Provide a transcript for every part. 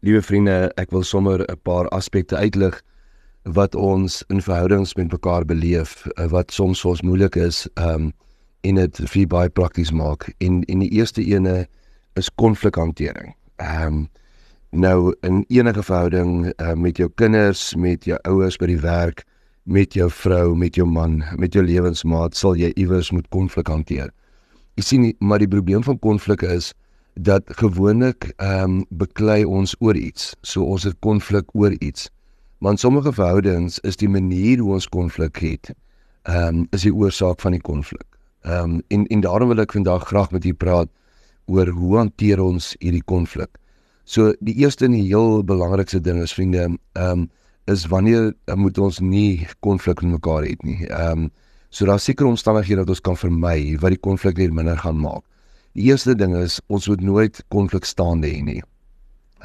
Liewe vriende, ek wil sommer 'n paar aspekte uitlig wat ons in verhoudings met mekaar beleef eh, wat soms vir ons moeilik is um en dit vir baie prakties maak. En en die eerste ene is konflikhantering. Um nou in enige verhouding uh, met jou kinders, met jou ouers by die werk, met jou vrou, met jou man, met jou lewensmaat, sal jy iewers moet konflik hanteer. Jy sien, maar die probleem van konflik is dat gewoonlik ehm um, beklei ons oor iets. So ons het konflik oor iets. Maar in sommige verhoudings is die manier hoe ons konflik het, ehm um, is die oorsaak van die konflik. Ehm um, en en daarom wil ek vandag graag met u praat oor hoe hanteer ons hierdie konflik. So die eerste en die heel belangrikste ding is vriende, ehm um, is wanneer moet ons nie konflik met mekaar hê nie. Ehm um, so daar seker omstandighede wat ons kan vermy wat die konflik net minder gaan maak. Die eerste ding is ons moet nooit konflik staande hê nie.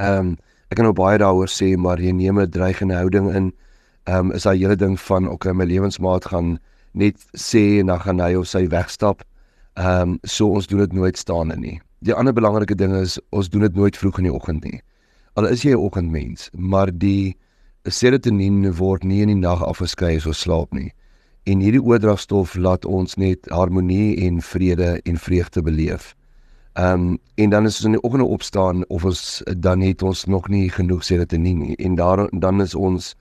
Ehm um, ek kan nou baie daaroor sê maar jy neem 'n dreigende houding in. Ehm um, is daai hele ding van okay my lewensmaat gaan net sê en dan gaan hy of sy wegstap. Ehm um, so ons doen dit nooit staande nie. Die ander belangrike ding is ons doen dit nooit vroeg in die oggend nie. Al is jy 'n oggendmens, maar die serotonien word nie in die nag afgeskei as ons slaap nie. En hierdie oordragstof laat ons net harmonie en vrede en vreugde beleef. Ehm um, en dan is ons in die oggende opstaan of ons dan het ons nog nie genoeg serotonien nie en daar dan is ons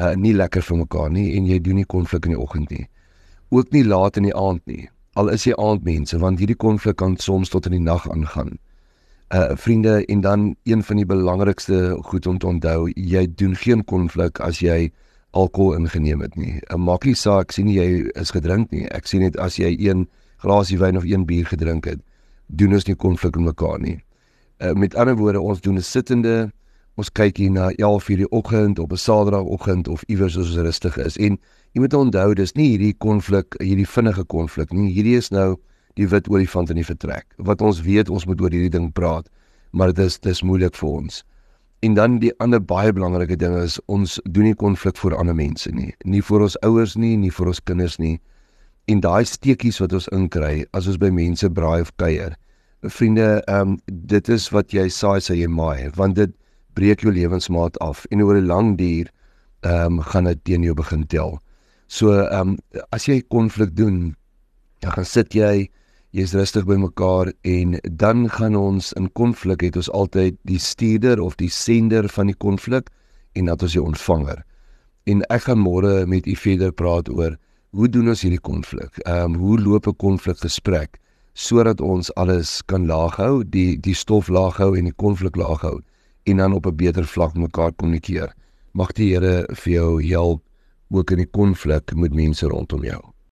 uh nie lekker vir mekaar nie en jy doen nie konflik in die oggend nie. Ook nie laat in die aand nie. Al is jy aandmense want hierdie konflik kan soms tot in die nag aangaan uh vriende en dan een van die belangrikste goed om te onthou, jy doen geen konflik as jy alkohol ingeneem het nie. Uh, maak nie saak sien jy is gedrink nie. Ek sien net as jy een glasie wyn of een bier gedrink het, doen ons nie konflik met mekaar nie. Uh met ander woorde, ons doen 'n sittende ons kyk hier na 11:00 die oggend op 'n Saterdagoggend of iewers as ons rustig is. En jy moet onthou, dis nie hierdie konflik, hierdie vinnige konflik nie. Hierdie is nou die wit olifant in die vertrek. Wat ons weet, ons moet oor hierdie ding praat, maar dit is dis moeilik vir ons. En dan die ander baie belangrike ding is ons doen nie konflik vir ander mense nie, nie vir ons ouers nie, nie vir ons kinders nie. En daai steekies wat ons inkry as ons by mense braai of kuier. Vriende, ehm um, dit is wat jy saai sê jy maai, want dit breek jou lewensmaat af en oor 'n lang duur ehm um, gaan dit teen jou begin tel. So ehm um, as jy konflik doen, dan gaan sit jy jy's rustig by mekaar en dan gaan ons in konflik het ons altyd die stuurder of die sender van die konflik en dat ons die ontvanger. En ek gaan môre met u verder praat oor hoe doen ons hierdie konflik? Ehm um, hoe loop 'n konflik gesprek sodat ons alles kan laag hou, die die stof laag hou en die konflik laag hou en dan op 'n beter vlak mekaar kommunikeer. Mag die Here vir jou help ook in die konflik met mense rondom jou.